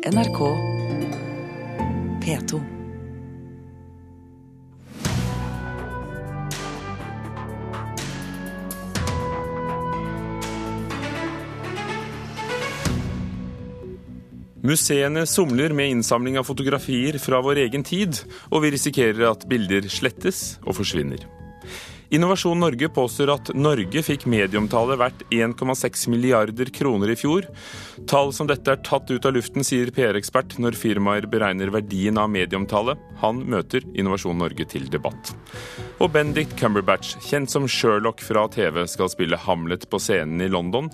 NRK P2. Museene somler med innsamling av fotografier fra vår egen tid, og vi risikerer at bilder slettes og forsvinner. Innovasjon Norge påstår at Norge fikk medieomtale verdt 1,6 milliarder kroner i fjor. Tall som dette er tatt ut av luften, sier PR-ekspert når firmaer beregner verdien av medieomtale. Han møter Innovasjon Norge til debatt. Og Bendik Cumberbatch, kjent som Sherlock fra TV, skal spille Hamlet på scenen i London.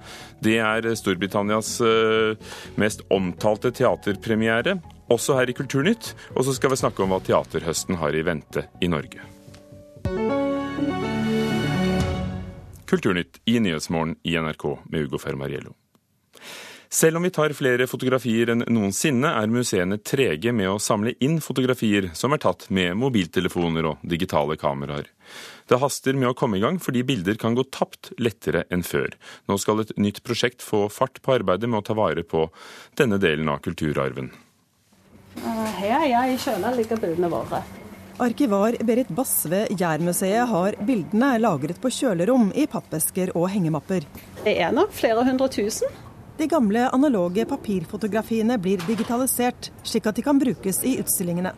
Det er Storbritannias eh, mest omtalte teaterpremiere, også her i Kulturnytt. Og så skal vi snakke om hva teaterhøsten har i vente i Norge. Kulturnytt i Nyhetsmorgen i NRK med Ugo Fermariello. Selv om vi tar flere fotografier enn noensinne, er museene trege med å samle inn fotografier som er tatt med mobiltelefoner og digitale kameraer. Det haster med å komme i gang, fordi bilder kan gå tapt lettere enn før. Nå skal et nytt prosjekt få fart på arbeidet med å ta vare på denne delen av kulturarven. Her er jeg i kjøla ligger bildene våre. Arkivar Berit Bass ved Jærmuseet har bildene lagret på kjølerom i pappesker og hengemapper. Det er nok flere hundre tusen. De gamle analoge papirfotografiene blir digitalisert, slik at de kan brukes i utstillingene.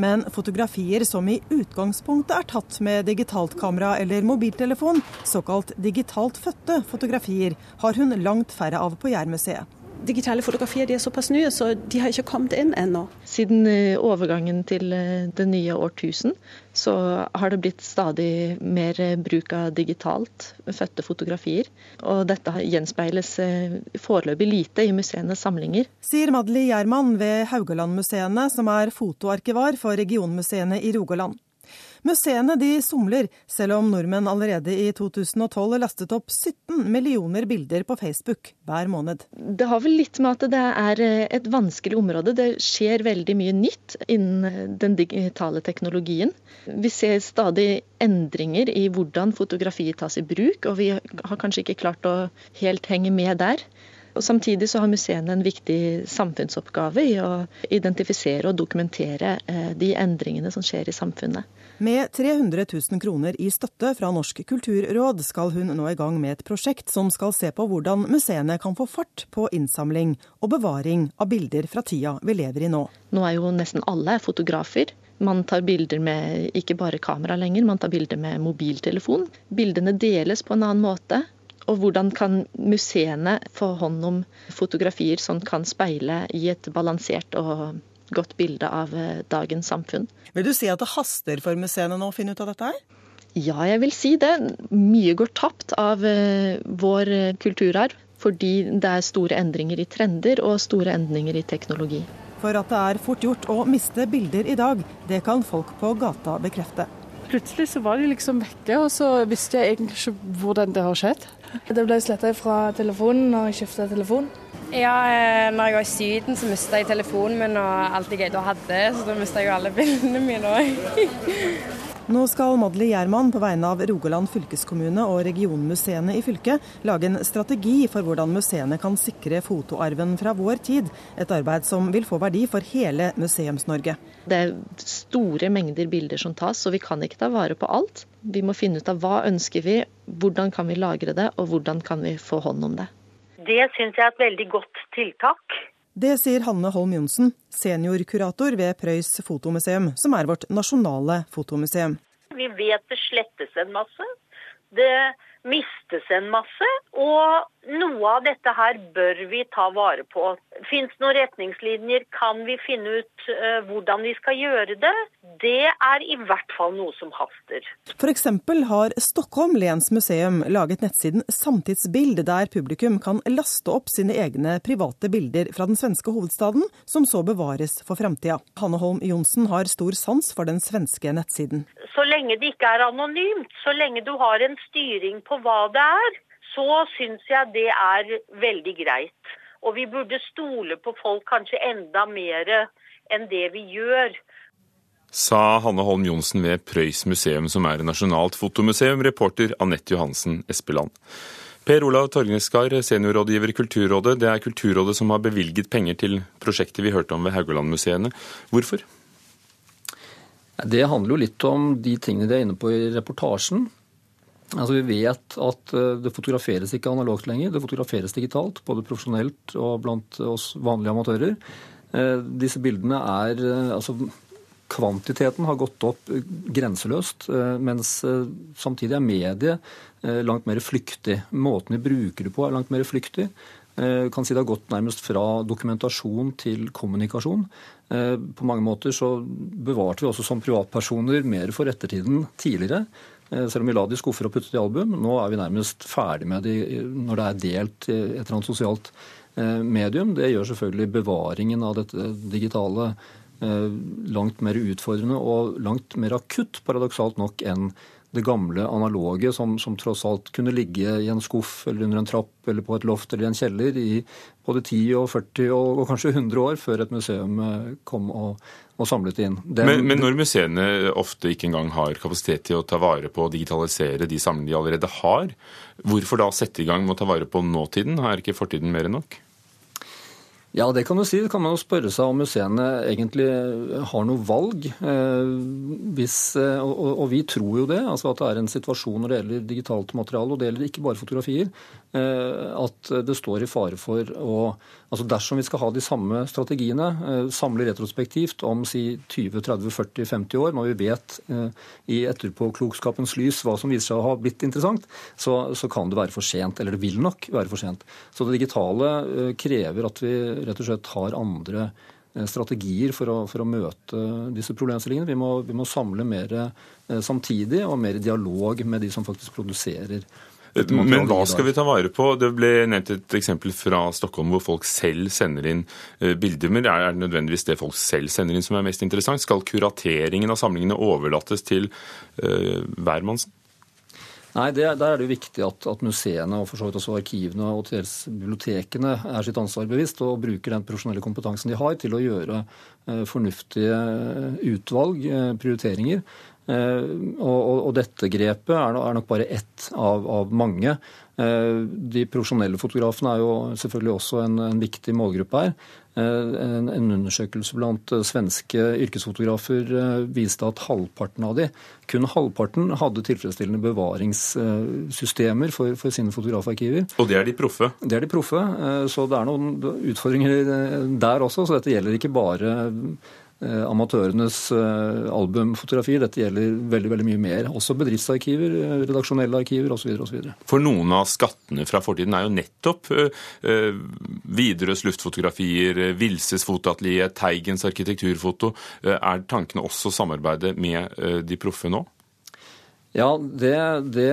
Men fotografier som i utgangspunktet er tatt med digitalt kamera eller mobiltelefon, såkalt digitalt fødte fotografier, har hun langt færre av på Jærmuseet digitale fotografier de er såpass nye, så de har ikke kommet inn ennå. Siden eh, overgangen til eh, det nye årtusen, så har det blitt stadig mer eh, bruk av digitalt fødte fotografier. Og dette gjenspeiles foreløpig lite i museenes samlinger. Sier Madeli Gjerman ved Haugalandmuseene, som er fotoarkivar for regionmuseene i Rogaland. Museene de somler, selv om nordmenn allerede i 2012 lastet opp 17 millioner bilder på Facebook hver måned. Det har vel litt med at det er eh, et vanskelig område. Det skjer veldig mye nytt innen eh, den digitale teknologien. Vi ser stadig endringer i hvordan fotografiet tas i bruk, og vi har kanskje ikke klart å helt henge med der. Og Samtidig så har museene en viktig samfunnsoppgave i å identifisere og dokumentere eh, de endringene som skjer i samfunnet. Med 300 000 kroner i støtte fra Norsk kulturråd skal hun nå i gang med et prosjekt som skal se på hvordan museene kan få fart på innsamling og bevaring av bilder fra tida vi lever i nå. Nå er jo nesten alle fotografer. Man tar bilder med ikke bare kamera lenger, man tar bilder med mobiltelefon. Bildene deles på en annen måte. Og hvordan kan museene få hånd om fotografier som kan speile i et balansert og godt bilde av eh, dagens samfunn. Vil du si at det haster for museene nå å finne ut av dette her? Ja, jeg vil si det. Mye går tapt av eh, vår eh, kulturarv fordi det er store endringer i trender og store endringer i teknologi. For at det er fort gjort å miste bilder i dag, det kan folk på gata bekrefte. Plutselig så var de liksom vekke, og så visste jeg egentlig ikke hvordan det har skjedd. Det ble sletta fra telefonen når jeg skifta telefon. Ja, eh, når jeg var i Syden så mista jeg telefonen min og alt jeg eide og hadde, så da mista jeg jo alle bildene mine òg. Nå skal Madeli Gjerman på vegne av Rogaland fylkeskommune og regionmuseene i fylket lage en strategi for hvordan museene kan sikre fotoarven fra vår tid. Et arbeid som vil få verdi for hele Museums-Norge. Det er store mengder bilder som tas, så vi kan ikke ta vare på alt. Vi må finne ut av hva ønsker vi, hvordan kan vi lagre det, og hvordan kan vi få hånd om det. Det syns jeg er et veldig godt tiltak. Det sier Hanne Holm Johnsen, seniorkurator ved Prøys fotomuseum, som er vårt nasjonale fotomuseum. Vi vet det slettes en masse. Det mistes en masse. Og noe av dette her bør vi ta vare på. Fins noen retningslinjer? Kan vi finne ut uh, hvordan vi skal gjøre det? Det er i hvert fall noe som haster. F.eks. har Stockholm Lens museum laget nettsiden Samtidsbild, der publikum kan laste opp sine egne private bilder fra den svenske hovedstaden, som så bevares for framtida. Hanne Holm Johnsen har stor sans for den svenske nettsiden. Så lenge det ikke er anonymt, så lenge du har en styring på hva det er, så syns jeg det er veldig greit. Og vi burde stole på folk kanskje enda mer enn det vi gjør. Sa Hanne Holm Johnsen ved Prøys museum, som er nasjonalt fotomuseum, reporter Anette Johansen Espeland. Per Olav Torgneskar, seniorrådgiver i Kulturrådet. Det er Kulturrådet som har bevilget penger til prosjektet vi hørte om ved Haugalandmuseene. Hvorfor? Det handler jo litt om de tingene de er inne på i reportasjen. Altså Vi vet at eh, det fotograferes ikke analogt lenger, det fotograferes digitalt. Både profesjonelt og blant oss vanlige amatører. Eh, disse bildene er eh, altså Kvantiteten har gått opp grenseløst, mens samtidig er mediet langt mer flyktig. Måten vi bruker det på er langt mer flyktig. Kan si Det har gått nærmest fra dokumentasjon til kommunikasjon. På mange måter så bevarte vi også som privatpersoner mer for ettertiden tidligere. Eh, selv om vi la de skuffer og puttet i album. Nå er vi nærmest ferdig med de når det er delt i et eller annet sosialt eh, medium. Det gjør selvfølgelig bevaringen av dette digitale eh, langt mer utfordrende og langt mer akutt, paradoksalt nok, enn det gamle analoge som, som, tross alt kunne ligge i en skuff eller under en trapp eller på et loft eller i en kjeller i både 10 og 40 og, og kanskje 100 år før et museum kom og, og samlet inn. Den, men, men, når museene ofte ikke engang har kapasitet til å ta vare på og digitalisere de samlingene de allerede har, hvorfor da sette i gang med å ta vare på nåtiden? Er ikke fortiden mer enn nok? Ja, det kan du si. Det kan man jo spørre seg om museene egentlig har noe valg. Eh, hvis, eh, og, vi tror jo det, altså at det er en situasjon når det gjelder digitalt materiale, og det gjelder ikke bare fotografier, eh, at det står i fare for å altså Dersom vi skal ha de samme strategiene, samle retrospektivt om si 20-30-40-50 år, når vi vet i etterpåklokskapens lys hva som viser seg å ha blitt interessant, så, så kan det være for sent. Eller det vil nok være for sent. Så det digitale krever at vi rett og slett har andre eh, strategier for å, for å møte disse problemstillingene. Vi må, vi må samle mer eh, samtidig og mer dialog med de som faktisk produserer. Men hva skal vi ta vare på? Det ble nevnt et eksempel fra Stockholm hvor folk selv sender inn eh, bilder. Men er det nødvendigvis det folk selv sender inn som er mest interessant? Skal kurateringen av samlingene overlates til hvermannsen? Nei, det, Der er det jo viktig at, at, museene og for så vidt også arkivene og til dels bibliotekene er sitt ansvar bevisst og bruker den profesjonelle kompetansen de har til å gjøre eh, fornuftige utvalg, eh, prioriteringer. Eh, og, og, og, dette grepet er, er nok bare ett av, av mange. Eh, de profesjonelle fotografene er jo selvfølgelig også en, en viktig målgruppe her. Eh, en, en, undersøkelse blant svenske yrkesfotografer viste at halvparten av de, kun halvparten, hadde tilfredsstillende bevaringssystemer for, for sine fotografarkiver. Og det er de proffe? Det er de proffe. Så det er noen utfordringer der også. Så dette gjelder ikke bare amatørenes eh, albumfotografier. Dette gjelder veldig veldig mye mer. Også bedriftsarkiver, eh, redaksjonelle arkiver osv. For noen av skattene fra fortiden er jo nettopp uh, Widerøes luftfotografier, Vilses fotoatelier, Teigens arkitekturfoto. Uh, er tankene også samarbeide med uh, de proffe nå? Ja, det, det,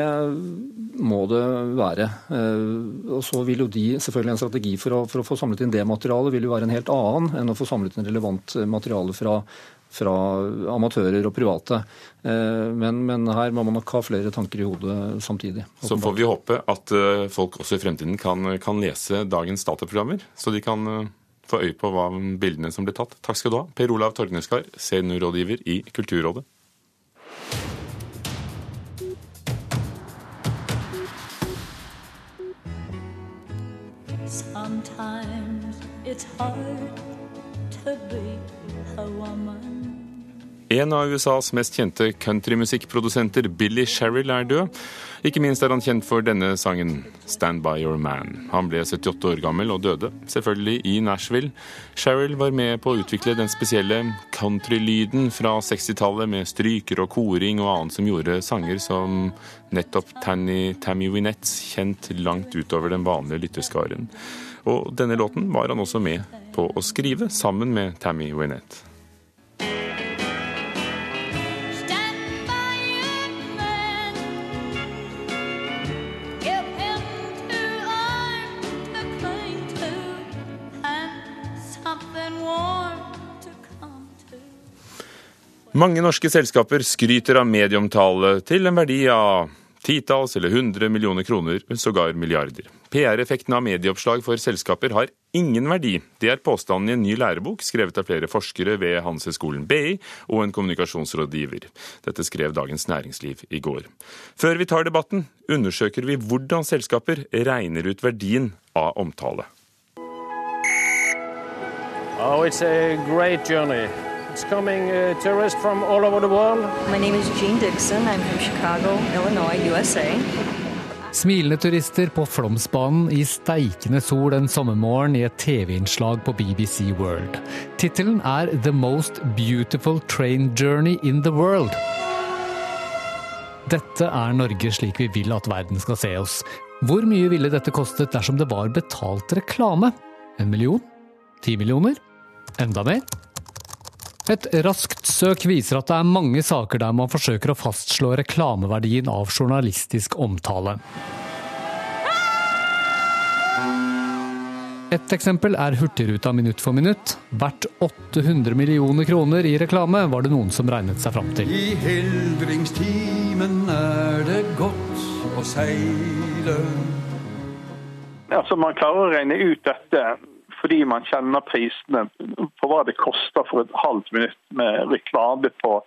må det være. Eh, og så vil jo de, selvfølgelig En strategi for å, for å, få samlet inn det materialet vil jo være en helt annen enn å få samlet inn relevant materiale fra, fra amatører og private. Eh, men, men, her må man nok ha flere tanker i hodet samtidig. Så får vi håpe at eh, folk også i fremtiden kan, kan lese dagens dataprogrammer, så de kan få øye på hva bildene som blir tatt. Takk skal du ha, Per Olav Torgneskar, seniorrådgiver i Kulturrådet. En av USAs mest kjente countrymusikkprodusenter, Billy Sherrill, er død. Ikke minst er han kjent for denne sangen, 'Stand By Your Man'. Han ble 78 år gammel og døde, selvfølgelig i Nashville. Sherrill var med på å utvikle den spesielle countrylyden fra 60-tallet, med stryker og koring og annet som gjorde sanger som nettopp Tanny, Tammy Wynette kjent langt utover den vanlige lytterskaren. Og denne låten var han også med på å skrive, sammen med Tammy Wynette. Mange norske selskaper skryter av medieomtale til en verdi av Titalls eller hundre millioner kroner, sågar milliarder. PR-effekten av medieoppslag for selskaper har ingen verdi. Det er påstanden i en ny lærebok skrevet av flere forskere ved Handelshøyskolen BI og en kommunikasjonsrådgiver. Dette skrev Dagens Næringsliv i går. Før vi tar debatten, undersøker vi hvordan selskaper regner ut verdien av omtale. Oh. It's coming uh, tourists from all over the world. My name is Jean Dixon. I'm from Chicago, Illinois, USA. Smilende turister på Flåmsbanen i steikende sol en sommermorgen i et TV-innslag på BBC World. Tittelen er 'The Most Beautiful Train Journey in the World'. Dette er Norge slik vi vil at verden skal se oss. Hvor mye ville dette kostet dersom det var betalt reklame? En million? Ti millioner? Enda mer? Et raskt søk viser at det er mange saker der man forsøker å fastslå reklameverdien av journalistisk omtale. Et eksempel er Hurtigruta minutt for minutt. Hvert 800 millioner kroner i reklame, var det noen som regnet seg fram til. I hildringstimen er det godt å seile. Altså, man klarer å regne ut dette fordi man kjenner prisene på hva det koster for et halvt minutt med reklame på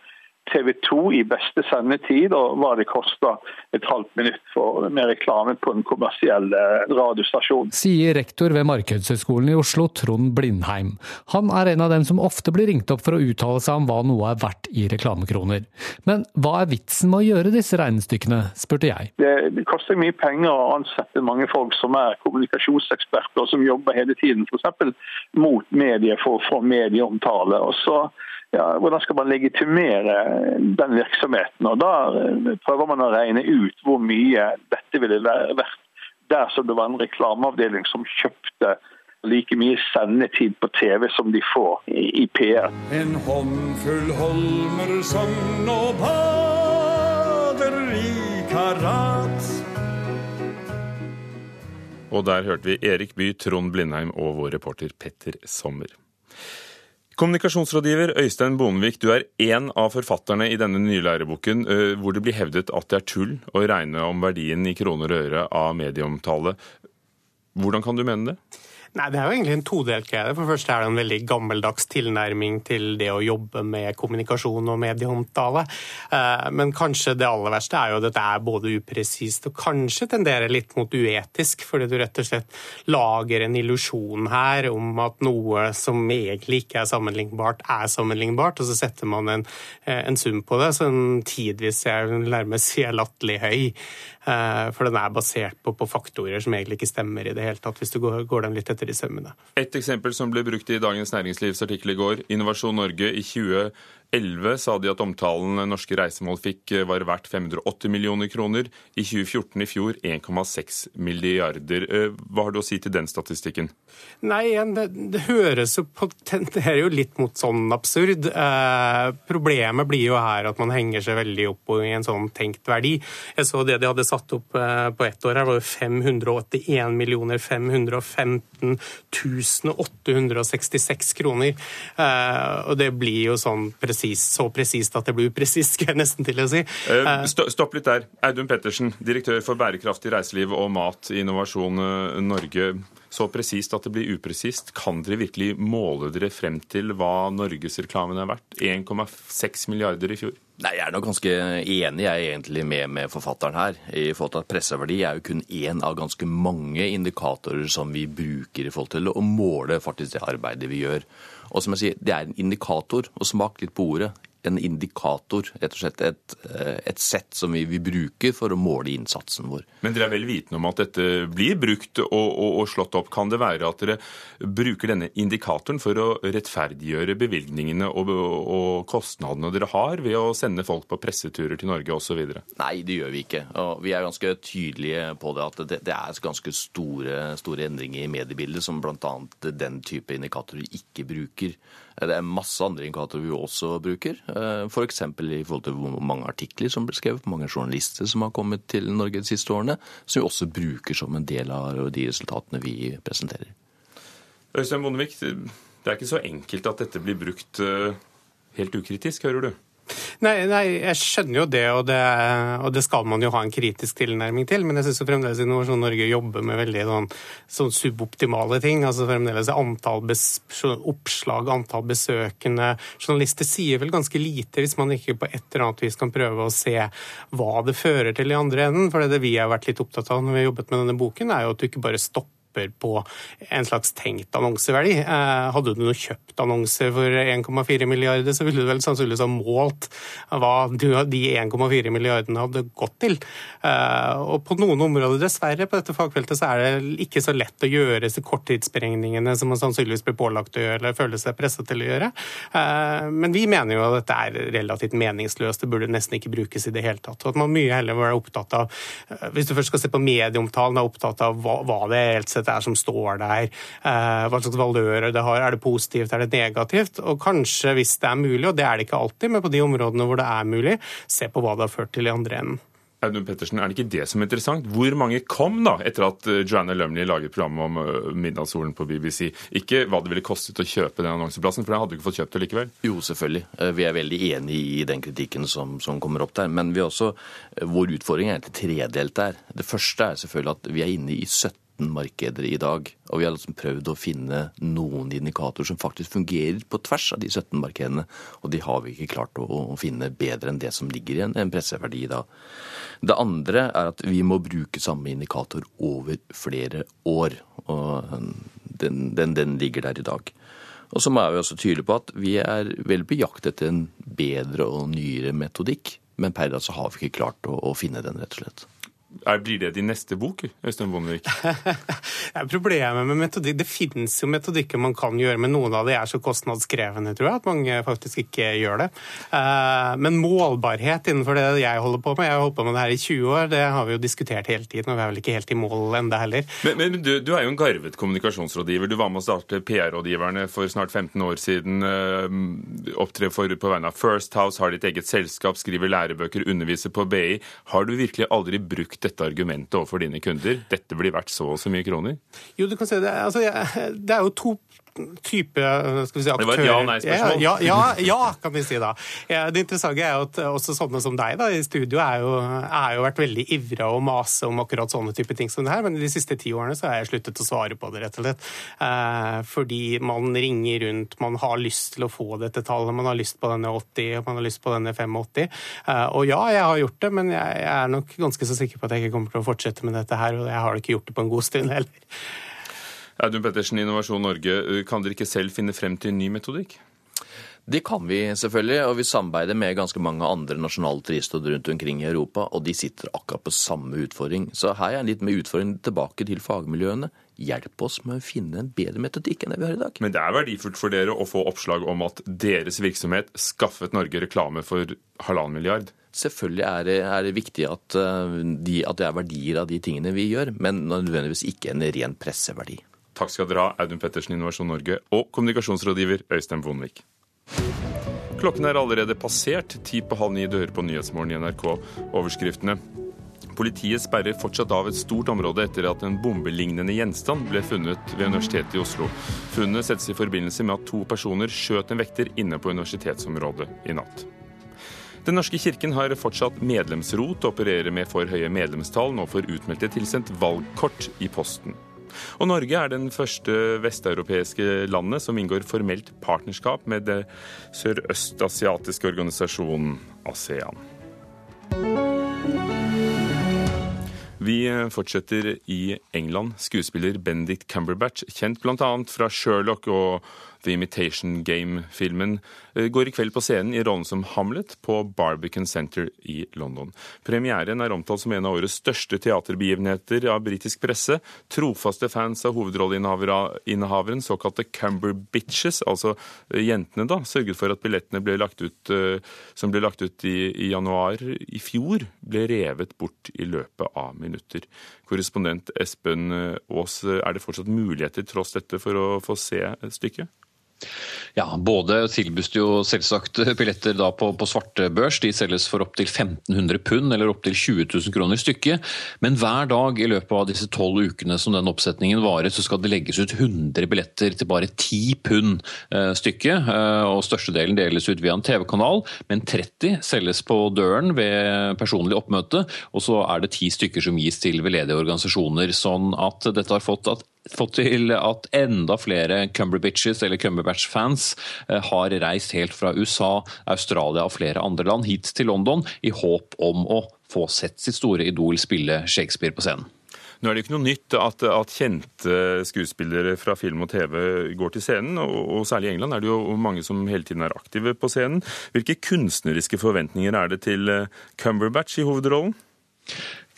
TV 2 i beste sendetid, og hva det koster et halvt minutt for, med reklame på en kommersiell eh, radiostasjon. Sier rektor ved Markedshøgskolen i Oslo, Trond Blindheim. Han er en av dem som ofte blir ringt opp for å uttale seg om hva noe er verdt i reklamekroner. Men hva er vitsen med å gjøre disse regnestykkene, spurte jeg. Det, det koster mye penger å ansette mange folk som er kommunikasjonseksperter, og som jobber hele tiden f.eks. mot medier for å få medieomtale. og så ja, hvordan skal man legitimere den virksomheten. Og Da eh, prøver man å regne ut hvor mye dette ville vært dersom det var en reklameavdeling som kjøpte like mye sendetid på TV som de får i PR. En håndfull holmer som nå bader i karat. Og der hørte vi Erik Bye, Trond Blindheim og vår reporter Petter Sommer. Kommunikasjonsrådgiver Øystein Bonevik, du er én av forfatterne i denne nye læreboken eh, hvor det blir hevdet at det er tull å regne om verdien i kroner og øre av medieomtale. Hvordan kan du mene det? Nei, Det er jo egentlig en todelt greie. For det første er det en veldig gammeldags tilnærming til det å jobbe med kommunikasjon og medieomtale. Eh, men kanskje det aller verste er jo at dette er både upresist og kanskje tenderer litt mot uetisk, fordi du rett og slett lager en illusjon her om at noe som egentlig ikke er sammenlignbart, er sammenlignbart, og så setter man en, eh, en sum på det som tidvis er nærmest er latterlig høy. Eh, for den er basert på, på, faktorer som egentlig ikke stemmer i det hele tatt, hvis du går, går den litt etter i sømmene. Et eksempel som ble brukt i Dagens Næringslivs artikkel i går. Innovasjon Norge i 20 2011 sa de at omtalen norske reisemål fikk eh, var verdt 580 millioner kroner. I 2014 i fjor 1,6 milliarder. Eh, hva har du å si til den statistikken? Nei, det, det høres jo på, tenderer jo litt mot sånn absurd. Eh, problemet blir jo her at man henger seg veldig opp i en sånn tenkt verdi. Jeg så det de hadde satt opp eh, på ett år her, var jo 581 millioner 515 866 kroner. Eh, og det blir jo sånn presist, så presist at det blir upresist, skal jeg nesten til å si. Eh, stopp litt der. Audun Pettersen, direktør for bærekraftig reiseliv og mat i Innovasjon eh, Norge. Så presist at det blir upresist. Kan dere virkelig måle dere frem til hva norgesreklamen er verdt? 1,6 milliarder i fjor. Nei, Jeg er nok ganske enig jeg er egentlig med, med forfatteren her. i forhold til at Presseverdi er jo kun én av ganske mange indikatorer som vi bruker i forhold til å måle faktisk det arbeidet vi gjør. Og som jeg sier, Det er en indikator, og smak litt på ordet en indikator, rett og slett et, eh, et sett som vi, vi, bruker for å måle innsatsen vår. Men dere er vel vitende om at dette blir brukt og, og, og, slått opp. Kan det være at dere bruker denne indikatoren for å rettferdiggjøre bevilgningene og, og kostnadene dere har ved å sende folk på presseturer til Norge osv.? Nei, det gjør vi ikke. Og vi er ganske tydelige på det at det, det er ganske store, store endringer i mediebildet som bl.a. den type indikatorer ikke bruker. Det er masse andre indikatorer vi også bruker. Eh, F.eks. i forhold til hvor mange artikler som ble skrevet, hvor mange journalister som har kommet til Norge de siste årene, som vi også bruker som en del av de resultatene vi presenterer. Øystein Bondevik, det er ikke så enkelt at dette blir brukt eh, helt ukritisk, hører du? Nei, nei, jeg skjønner jo det og, det, og det skal man jo ha en kritisk tilnærming til. Men jeg syns fremdeles Innovasjon Norge jobber med veldig sånn, sånn suboptimale ting. altså Fremdeles antall oppslag, antall besøkende. Journalister sier vel ganske lite hvis man ikke på et eller annet vis kan prøve å se hva det fører til i andre enden. For det vi har vært litt opptatt av når vi har jobbet med denne boken, er jo at du ikke bare stopper stopper på en slags tenkt annonseverdi. Eh, hadde du noe kjøpt annonser for 1,4 milliarder, så ville du vel sannsynligvis ha målt hva de 1,4 milliardene hadde gått til. Eh, og på noen områder, dessverre, på dette fagfeltet så er det ikke så lett å gjøre disse korttidsberegningene som man sannsynligvis blir pålagt å gjøre eller føler seg presset til å gjøre. Eh, men vi mener jo at dette er relativt meningsløst, det burde nesten ikke brukes i det hele tatt. Og at man mye heller må være opptatt av, hvis du først skal se på medieomtalen, er opptatt av hva, hva det reelt sett er som står der, eh, hva slags valører det har. Er det positivt, er det negativt? Og kanskje, hvis det er mulig, og det er det ikke alltid, men på de områdene hvor det er mulig, se på hva det har ført til i andre enden. Audun Pettersen, Er det ikke det som er interessant? Hvor mange kom da etter at eh, Joanna Lumley laget programmet om eh, midnattssolen på BBC? Ikke hva det ville kostet å kjøpe den annonseplassen, for den hadde du ikke fått kjøpt det likevel? Jo, selvfølgelig. Vi er veldig enig i den kritikken som, som kommer opp der. Men vi også, vår utfordring er egentlig tredelt der. Det første er selvfølgelig at vi er inne i 17 markeder i dag. Og vi har liksom prøvd å finne noen indikatorer som faktisk fungerer på tvers av de 17 markedene. Og de har vi ikke klart å finne bedre enn det som ligger i en presseverdi i dag. Det andre er at vi må bruke samme indikator over flere år. Og den, den, den ligger der i dag. Og så er vi også tydelige på at vi er vel på jakt etter en bedre og nyere metodikk. Men per i dag så har vi ikke klart å, å finne den, rett og slett. Er, blir det din neste bok, Øystein Bondevik? Problemet med metodikk Det finnes jo metodikker man kan gjøre, men noen av de er så kostnadskrevende, tror jeg, at mange faktisk ikke gjør det. Eh, men målbarhet innenfor det jeg holder på med, jeg har holdt på med det her i 20 år, det har vi jo diskutert hele tiden, og vi er vel ikke helt i mål enda heller. Men, men du, du, er jo en garvet kommunikasjonsrådgiver. Du var med å starte PR-rådgiverne for snart 15 år siden. Opptre Opptrer på vegne av First House, har ditt eget selskap, skriver lærebøker, underviser på BI. Har du virkelig aldri brukt dette argumentet overfor dine kunder? Dette blir verdt så og så mye kroner? Jo, du kan se det. Altså, det er jo to type skal vi si, aktører. Det var et ja-nei-spørsmål. Ja, ja, ja, kan vi si da. det interessante er jo at også sånne som deg da, i studio er jo, er jo vært veldig ivra og mase om akkurat sånne type ting som det her, men de siste ti årene så har jeg sluttet å svare på det, rett og slett. Eh, fordi man ringer rundt, man har lyst til å få dette tallet, man har lyst på denne 80, og man har lyst på denne 85. Eh, og ja, jeg har gjort det, men jeg, jeg er nok ganske så sikker på at jeg ikke kommer til å fortsette med dette her, og jeg har ikke gjort det på en god stund heller. Audun Pettersen, Innovasjon Norge, kan dere ikke selv finne frem til en ny metodikk? Det kan vi selvfølgelig, og vi samarbeider med ganske mange andre nasjonale turistråd rundt omkring i Europa, og de sitter akkurat på samme utfordring. Så her er en litt mer utfordring tilbake til fagmiljøene. Hjelp oss med å finne en bedre metodikk enn det vi har i dag. Men det er verdifullt for dere å få oppslag om at deres virksomhet skaffet Norge reklame for halvannen milliard? Selvfølgelig er det, er det viktig at, eh, de, at, det er verdier av de tingene vi gjør, men nødvendigvis ikke en ren presseverdi. Takk skal dere ha, Audun Pettersen, Innovasjon Norge, og kommunikasjonsrådgiver Øystein Vonvik. Klokken er allerede passert ti på halv ni dører på Nyhetsmorgen i NRK. Overskriftene. Politiet sperrer fortsatt av et stort område etter at en bombelignende gjenstand ble funnet ved Universitetet i Oslo. Funnet settes i forbindelse med at to personer skjøt en vekter inne på universitetsområdet i natt. Den norske kirken har fortsatt medlemsrot opererer med for høye medlemstall. Nå får utmeldte tilsendt valgkort i posten. Og Norge er den første vesteuropeiske landet som inngår formelt partnerskap med det sørøstasiatiske organisasjonen ASEAN. Vi fortsetter i England. Skuespiller Bendik Cumberbatch, kjent bl.a. fra Sherlock og The Imitation Game-filmen eh, går i kveld på scenen i rollen som Hamlet på Barbican Center i London. Premieren er omtalt som en av årets største teaterbegivenheter av britisk presse. Trofaste fans av hovedrolleinnehaveren, såkalte Cumber Bitches, altså eh, jentene, da, sørget for at billettene ble ut, eh, som ble lagt ut i, i januar i fjor, ble revet bort i løpet av minutter. Korrespondent Espen Aas, er det fortsatt muligheter tross dette for å få se stykket? Ja, både tilbys det jo selvsagt billetter da på, på svartebørs. De selges for opptil 1500 pund eller opptil 20 000 kroner stykket. Men hver dag i løpet av disse tolv ukene som den oppsetningen varer, så skal det legges ut 100 billetter til bare 10 pund eh, stykket. Eh, og Størstedelen deles ut via en TV-kanal, men 30 selges på døren ved personlig oppmøte. Og så er det 10 stykker som gis til veldedige organisasjoner. Sånn at dette har fått at fått til at enda flere Cumberbitches eller Cumberbatch-fans eh, har reist helt fra USA, Australia og flere andre land hit til London i håp om å få sett sitt store idol spille Shakespeare på scenen. Nå er det ikke noe nytt at, at, kjente skuespillere fra film og TV går til scenen, og, og, særlig i England er det jo mange som hele tiden er aktive på scenen. Hvilke kunstneriske forventninger er det til eh, Cumberbatch i hovedrollen?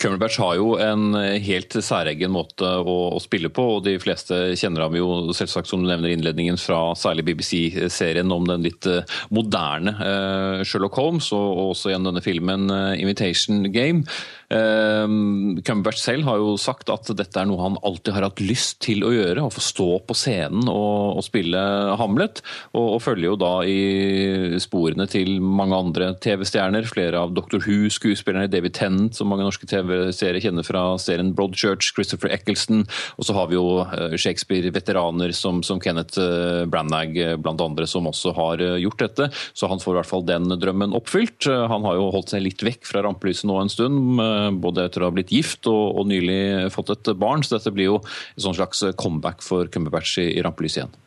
Cumberbatch har jo en helt særegen måte å, å, spille på, og de fleste kjenner ham jo selvsagt som du nevner innledningen fra særlig BBC-serien om den litt eh, moderne uh, Sherlock Holmes, og også igjen denne filmen 'Invitation Game. Uh, Cumberbatch selv har jo sagt at dette er noe han alltid har hatt lyst til å gjøre, å få stå på scenen og, og spille Hamlet, og, og, følger jo da i sporene til mange andre TV-stjerner, flere av Dr. Who-skuespillerne, David Tennant, som mange norske TV TV-serie kjenner fra serien Broadchurch, Christopher Eccleston. Og så har vi jo eh, Shakespeare-veteraner som, som, Kenneth eh, Branagh eh, blant andre, som også har gjort dette. Så han får i hvert fall den drømmen oppfylt. Han har jo holdt seg litt vekk fra rampelyset nå en stund, både etter å ha blitt gift og, og nylig fått et barn. Så dette blir jo et sånn slags comeback for Cumberbatch i, i rampelyset igjen.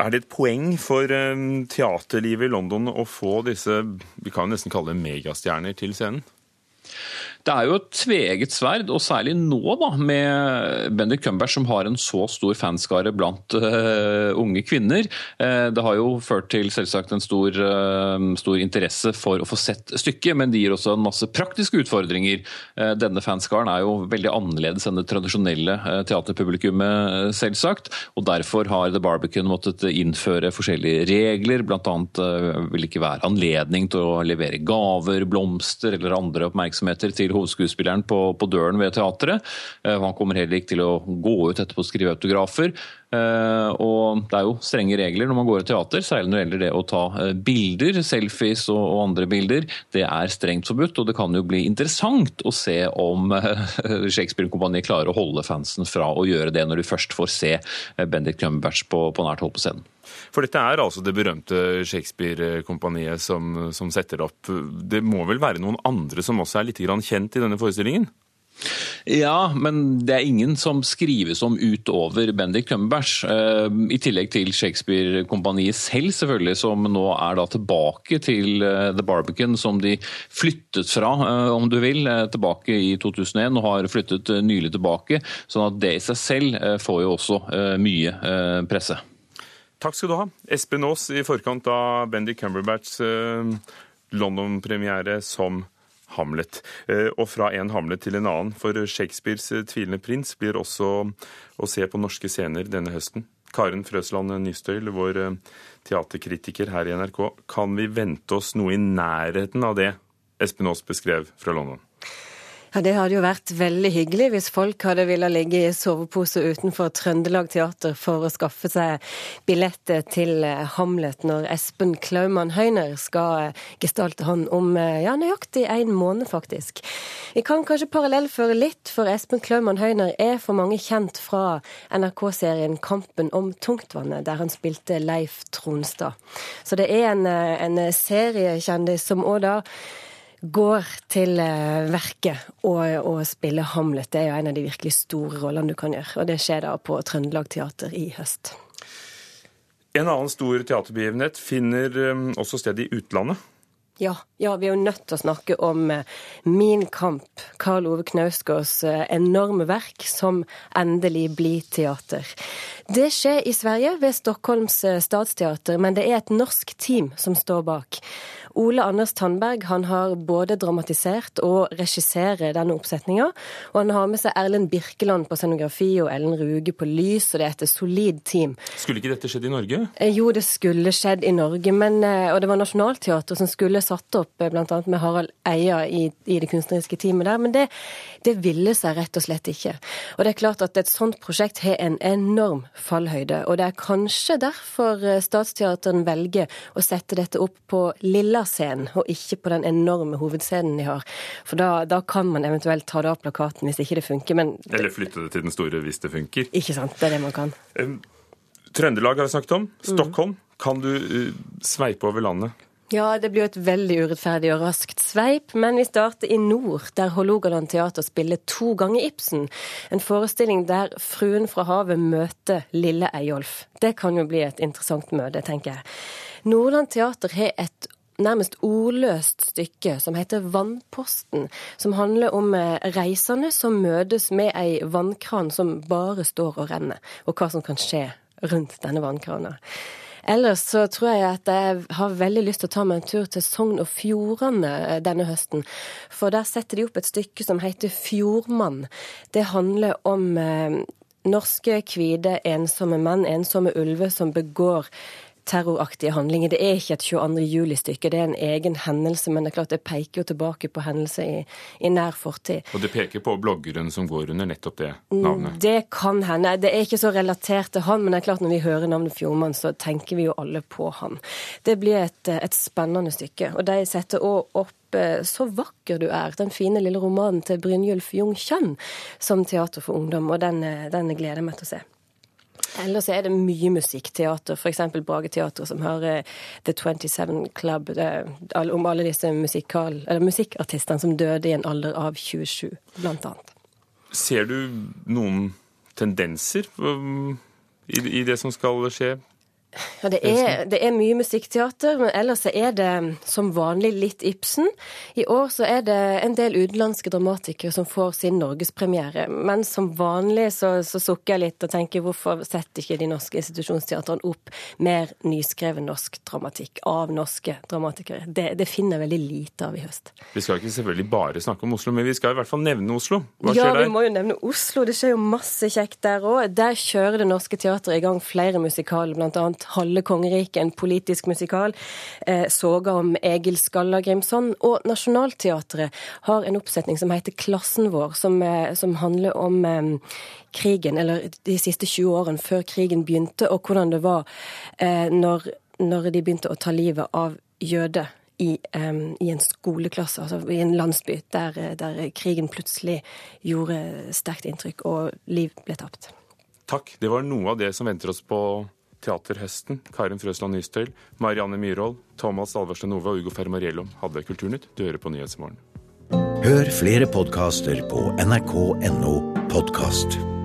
Er det et poeng for teaterlivet i London å få disse vi kan nesten kalle det megastjerner til scenen? Det er jo et tveget sverd, og særlig nå da, med Bendik Cumberg som har en så stor fanskare blant uh, unge kvinner. Uh, det har jo ført til selvsagt en stor, uh, stor, interesse for å få sett stykket, men det gir også en masse praktiske utfordringer. denne fanskaren er jo veldig annerledes enn det tradisjonelle teaterpublikummet, selvsagt. og Derfor har The Barbican måttet innføre forskjellige regler. Blant annet vil ikke være anledning til å levere gaver, blomster eller andre oppmerksomheter til hovedskuespilleren på, på døren ved teatret. Eh, han kommer heller ikke til å gå ut etterpå og skrive autografer. Uh, og Det er jo strenge regler når man går i teater, særlig når det gjelder det å ta uh, bilder, selfies og, og, andre bilder. Det er strengt forbudt, og det kan jo bli interessant å se om uh, Shakespeare-kompaniet klarer å holde fansen fra å gjøre det når de først får se Bendik Cumberbatch på, på nært hold på scenen. For dette er altså det berømte Shakespeare-kompaniet som, som, setter opp. Det må vel være noen andre som også er litt kjent i denne forestillingen? Ja, men det er ingen som skrives om utover Bendik Cumberbatch. Eh, I tillegg til Shakespeare-kompaniet selv, selvfølgelig, som nå er da tilbake til eh, The Barbican, som de flyttet fra, eh, om du vil, tilbake i 2001, og har flyttet nylig tilbake. sånn at det i seg selv får jo også mye presse. Takk skal du ha, Espen Aas, i forkant av Bendik Cumberbatchs London-premiere som Hamlet. Eh, og fra en Hamlet til en annen, for Shakespeares eh, tvilende prins blir også å se på norske scener denne høsten. Karen Frøsland Nystøyl, vår eh, teaterkritiker her i NRK. Kan vi vente oss noe i nærheten av det Espen Aas beskrev fra London? Ja, Det hadde jo vært veldig hyggelig hvis folk hadde villet ligge i sovepose utenfor Trøndelag Teater for å skaffe seg billetter til eh, Hamlet når Espen Klaumann Høyner skal eh, gestalte han om eh, ja, nøyaktig en måned, faktisk. Vi kan kanskje parallellføre litt, for Espen Klaumann Høyner er for mange kjent fra NRK-serien Kampen om tungtvannet, der han spilte Leif Tronstad. Så det er en, en seriekjendis som òg da går til eh, verket og, og spiller Hamlet. Det er jo en av de virkelig store rollene du kan gjøre. Og det skjer da på Trøndelag Teater i høst. En annen stor teaterbegivenhet finner eh, også sted i utlandet. Ja, ja, vi er jo nødt til å snakke om eh, Min kamp, Karl Ove Knausgårds enorme verk, som endelig blir teater. Det skjer i Sverige, ved Stockholms stadsteater, men det er et norsk team som står bak. Ole Anders Tandberg han har både dramatisert og regisserer denne oppsetninga. Og han har med seg Erlend Birkeland på scenografi og Ellen Ruge på lys, og det er et solid team. Skulle ikke dette skjedd i Norge? Eh, jo, det skulle skjedd i Norge, men, eh, og det var Nationaltheatret som skulle satt opp bl.a. med Harald Eia i, i, det kunstneriske teamet der, men det, det ville seg rett og slett ikke. Og det er klart at et sånt prosjekt har en enorm fallhøyde. Og det er kanskje derfor eh, Statsteateren velger å sette dette opp på lilla scenen, og ikke på den enorme hovedscenen de har. For da, da kan man eventuelt ta det av plakaten hvis ikke det funker. Men Eller flytte det til den store hvis det funker. Ikke sant. Det er det man kan. Trøndelag har vi snakket om. Stockholm. Kan du uh, sveipe over landet? Ja, det blir jo et veldig urettferdig og raskt sveip, men vi starter i nord, der Hålogaland teater spiller to ganger Ibsen. En forestilling der fruen fra havet møter lille Eyolf. Det kan jo bli et interessant møte, tenker jeg. Nordland teater har et nærmest ordløst stykke som heter Vannposten, som handler om reisende som møtes med ei vannkran som bare står og renner, og hva som kan skje rundt denne vannkrana. Ellers så tror jeg at jeg har veldig lyst til å ta meg en tur til Sogn og Fjordane denne høsten. For der setter de opp et stykke som heter Fjordmann. Det handler om eh, norske, hvite, ensomme menn, ensomme ulver, som begår terroraktige handlinger. Det er ikke et 22. juli-stykke, det er en egen hendelse, men det er klart det peker jo tilbake på hendelser i, i nær fortid. Og det peker på bloggeren som går under nettopp det navnet? Det kan hende. Det er ikke så relatert til han, men det er klart når vi hører navnet Fjordmann, så tenker vi jo alle på han. Det blir et, et spennende stykke. Og de setter òg opp så vakker du er, den fine lille romanen til Brynjulf Jung Kjønn som teater for ungdom, og den, den gleder jeg meg til å se. Ellers er det mye musikkteater, f.eks. Brageteatret, som har uh, The 27 Club, uh, om alle disse musikkartistene som døde i en alder av 27, blant annet. Ser du noen tendenser um, i, i det som skal skje ja, det er, det er, mye musikkteater, men ellers er det som vanlig litt Ibsen. I år så er det en del utenlandske dramatikere som får sin norgespremiere. Men som vanlig så, så, sukker jeg litt og tenker hvorfor setter ikke de norske institusjonsteatrene opp mer nyskreven norsk dramatikk av norske dramatikere? Det, det, finner veldig lite av i høst. Vi skal ikke selvfølgelig bare snakke om Oslo, men vi skal i hvert fall nevne Oslo. Hva skjer ja, der? Ja, vi må jo nevne Oslo. Det skjer jo masse kjekt der òg. Der kjører Det Norske Teatret i gang flere musikaler, blant annet Halve kongeriket, en politisk musikal. Eh, soga om Egil Skallagrimson. Og Nationaltheatret har en oppsetning som heter Klassen vår, som, eh, som handler om eh, krigen, eller de siste 20 årene før krigen begynte, og hvordan det var når, når de begynte å ta livet av jøder. I, um, I, en skoleklasse, altså i en landsby, der, der krigen plutselig gjorde sterkt inntrykk og liv ble tapt. Takk. Det var noe av det som venter oss på Teaterhøsten. Karin Frøsland Nystøyl, Marianne Myhrvold, Thomas Alversen Nova og Ugo Fermariello hadde Kulturnytt. Du hører på Nyhetsmorgen. Hør flere podkaster på nrk.no podkast.